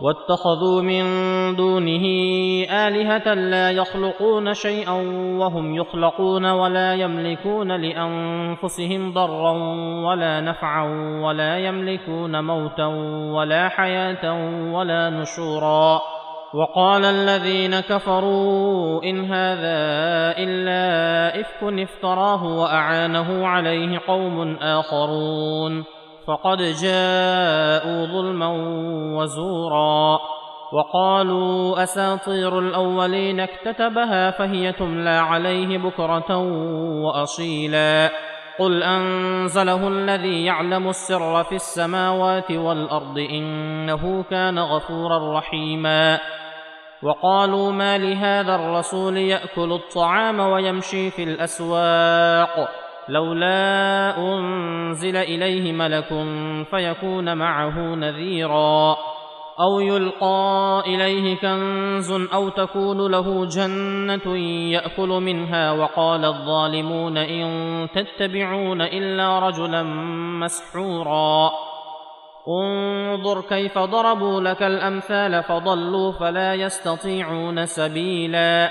واتخذوا من دونه آلهة لا يخلقون شيئا وهم يخلقون ولا يملكون لأنفسهم ضرا ولا نفعا ولا يملكون موتا ولا حياة ولا نشورا. وقال الذين كفروا إن هذا إلا إفك افتراه وأعانه عليه قوم آخرون. فقد جاءوا ظلما وزورا وقالوا أساطير الأولين اكتتبها فهي تملى عليه بكرة وأصيلا قل أنزله الذي يعلم السر في السماوات والأرض إنه كان غفورا رحيما وقالوا ما لهذا الرسول يأكل الطعام ويمشي في الأسواق لولا أنزل إليه ملك فيكون معه نذيرا أو يلقى إليه كنز أو تكون له جنة يأكل منها وقال الظالمون إن تتبعون إلا رجلا مسحورا انظر كيف ضربوا لك الأمثال فضلوا فلا يستطيعون سبيلا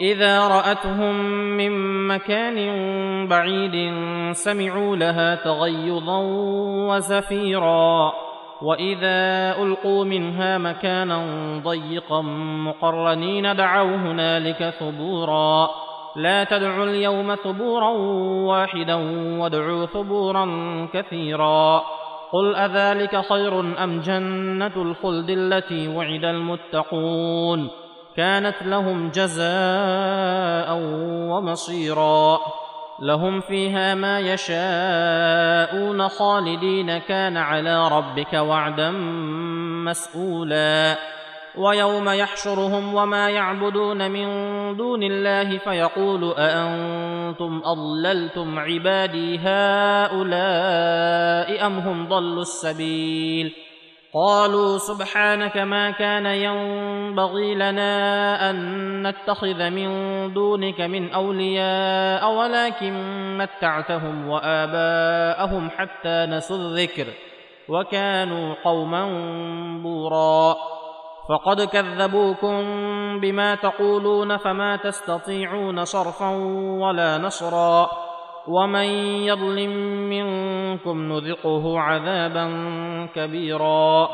إذا رأتهم من مكان بعيد سمعوا لها تغيظا وزفيرا. وإذا ألقوا منها مكانا ضيقا مقرنين دعوا هنالك ثبورا. لا تدعوا اليوم ثبورا واحدا وادعوا ثبورا كثيرا. قل أذلك خير أم جنة الخلد التي وعد المتقون؟ كانت لهم جزاء ومصيرا. لهم فيها ما يشاءون خالدين كان على ربك وعدا مسئولا ويوم يحشرهم وما يعبدون من دون الله فيقول أأنتم أضللتم عبادي هؤلاء أم هم ضلوا السبيل؟ قالوا سبحانك ما كان ينبغي لنا أن نتخذ من دونك من أولياء ولكن متعتهم وآباءهم حتى نسوا الذكر وكانوا قوما بورا. فقد كذبوكم بما تقولون فما تستطيعون صرفا ولا نصرا. ومن يظلم منكم نذقه عذابا كبيرا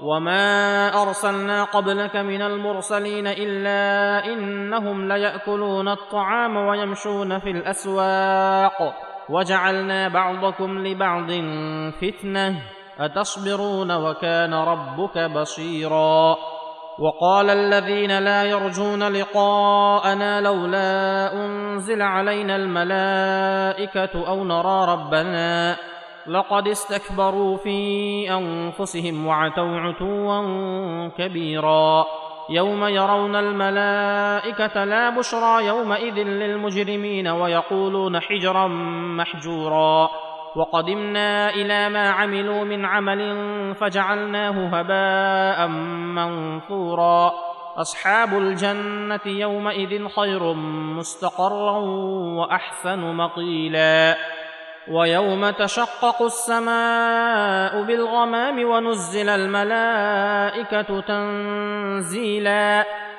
وما ارسلنا قبلك من المرسلين الا انهم لياكلون الطعام ويمشون في الاسواق وجعلنا بعضكم لبعض فتنه اتصبرون وكان ربك بصيرا وقال الذين لا يرجون لقاءنا لولا أنزل علينا الملائكة أو نرى ربنا لقد استكبروا في أنفسهم وعتوا عتوا كبيرا يوم يرون الملائكة لا بشرى يومئذ للمجرمين ويقولون حجرا محجورا وقدمنا إلى ما عملوا من عمل فجعلناه هباء منثورا. أصحاب الجنة يومئذ خير مستقرا وأحسن مقيلا. ويوم تشقق السماء بالغمام ونزل الملائكة تنزيلا.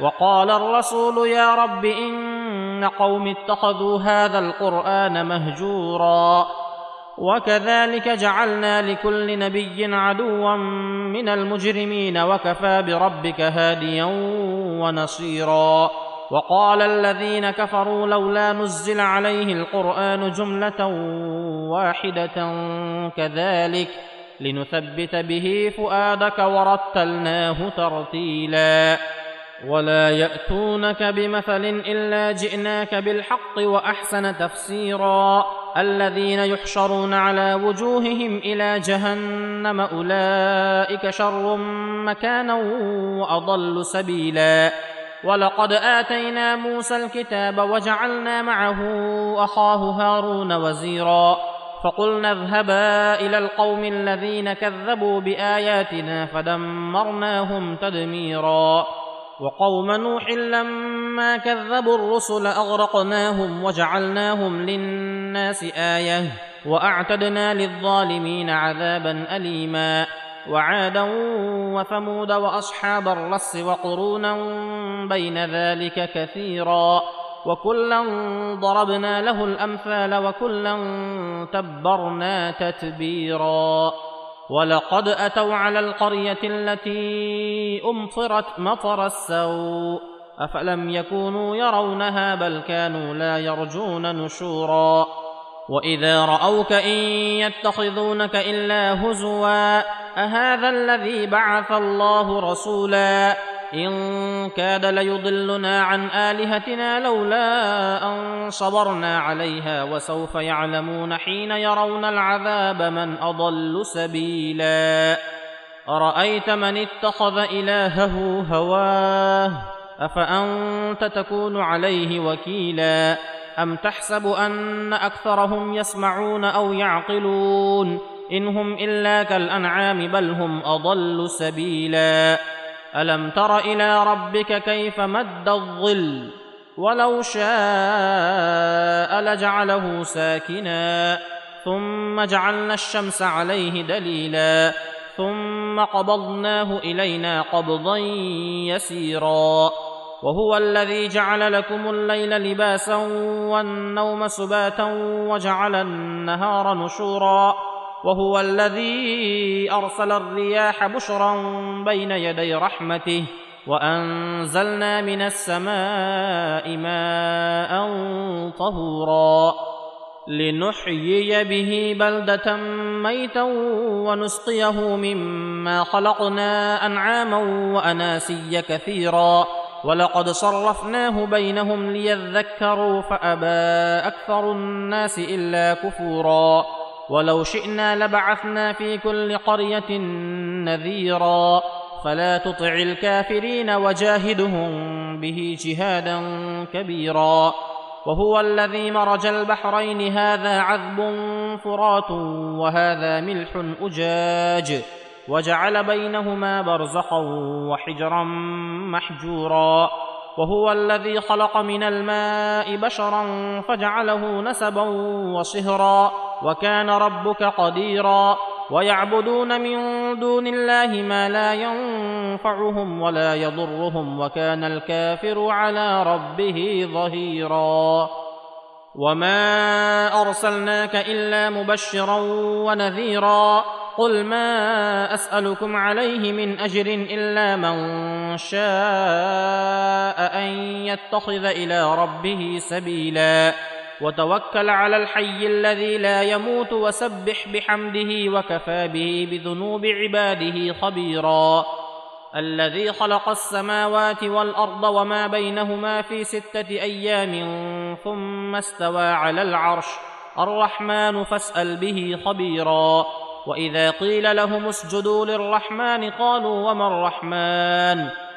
وقال الرسول يا رب إن قوم اتخذوا هذا القرآن مهجورا وكذلك جعلنا لكل نبي عدوا من المجرمين وكفى بربك هاديا ونصيرا وقال الذين كفروا لولا نزل عليه القرآن جملة واحدة كذلك لنثبت به فؤادك ورتلناه ترتيلا ولا ياتونك بمثل الا جئناك بالحق واحسن تفسيرا الذين يحشرون على وجوههم إلى جهنم اولئك شر مكانا واضل سبيلا ولقد اتينا موسى الكتاب وجعلنا معه اخاه هارون وزيرا فقلنا اذهبا إلى القوم الذين كذبوا باياتنا فدمرناهم تدميرا وقوم نوح لما كذبوا الرسل أغرقناهم وجعلناهم للناس آية وأعتدنا للظالمين عذابا أليما وعادا وثمود وأصحاب الرس وقرونا بين ذلك كثيرا وكلا ضربنا له الأمثال وكلا تبرنا تتبيرا ولقد أتوا على القرية التي أمطرت مطر السوء أفلم يكونوا يرونها بل كانوا لا يرجون نشورا وإذا رأوك إن يتخذونك إلا هزوا أهذا الذي بعث الله رسولا إن كاد ليضلنا عن آلهتنا لولا أن صبرنا عليها وسوف يعلمون حين يرون العذاب من أضل سبيلا. أرأيت من اتخذ إلهه هواه؟ أفأنت تكون عليه وكيلا؟ أم تحسب أن أكثرهم يسمعون أو يعقلون؟ إن هم إلا كالأنعام بل هم أضل سبيلا. ألم تر إلى ربك كيف مد الظل ولو شاء لجعله ساكنا ثم جعلنا الشمس عليه دليلا ثم قبضناه إلينا قبضا يسيرا وهو الذي جعل لكم الليل لباسا والنوم سباتا وجعل النهار نشورا وهو الذي أرسل الرياح بشرا بين يدي رحمته وأنزلنا من السماء ماء طهورا لنحيي به بلدة ميتا ونسقيه مما خلقنا أنعاما وأناسيا كثيرا ولقد صرفناه بينهم ليذكروا فأبى أكثر الناس إلا كفورا ولو شئنا لبعثنا في كل قرية نذيرا. فلا تطع الكافرين وجاهدهم به جهادا كبيرا. وهو الذي مرج البحرين هذا عذب فرات وهذا ملح أجاج. وجعل بينهما برزخا وحجرا محجورا. وهو الذي خلق من الماء بشرا فجعله نسبا وصهرا وكان ربك قديرا ويعبدون من دون الله ما لا ينفعهم ولا يضرهم وكان الكافر على ربه ظهيرا وما أرسلناك إلا مبشرا ونذيرا قل ما أسألكم عليه من أجر إلا من شاء ان يتخذ إلى ربه سبيلا وتوكل على الحي الذي لا يموت وسبح بحمده وكفى به بذنوب عباده خبيرا الذي خلق السماوات والارض وما بينهما في سته أيام ثم استوى على العرش الرحمن فاسال به خبيرا واذا قيل لهم اسجدوا للرحمن قالوا وما الرحمن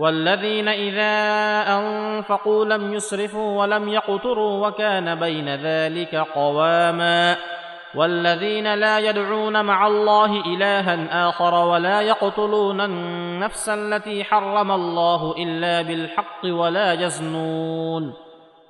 والذين إذا أنفقوا لم يسرفوا ولم يقتروا وكان بين ذلك قواما والذين لا يدعون مع الله إلها آخر ولا يقتلون النفس التي حرم الله إلا بالحق ولا يزنون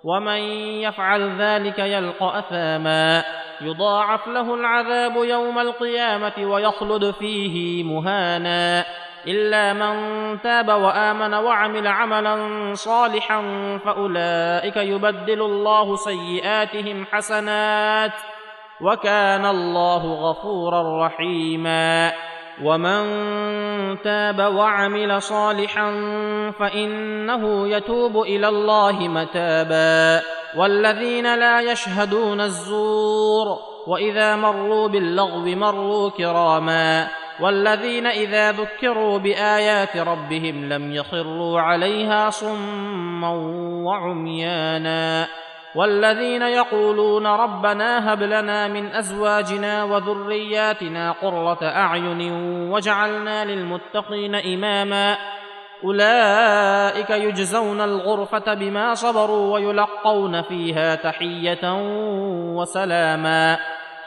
ومن يفعل ذلك يلقى أثاما يضاعف له العذاب يوم القيامة ويخلد فيه مهانا إلا من تاب وآمن وعمل عملا صالحا فأولئك يبدل الله سيئاتهم حسنات وكان الله غفورا رحيما. ومن تاب وعمل صالحا فإنه يتوب إلى الله متابا. والذين لا يشهدون الزور وإذا مروا باللغو مروا كراما. والذين إذا ذكروا بآيات ربهم لم يخروا عليها صما وعميانا والذين يقولون ربنا هب لنا من أزواجنا وذرياتنا قرة أعين واجعلنا للمتقين إماما أولئك يجزون الغرفة بما صبروا ويلقون فيها تحية وسلاما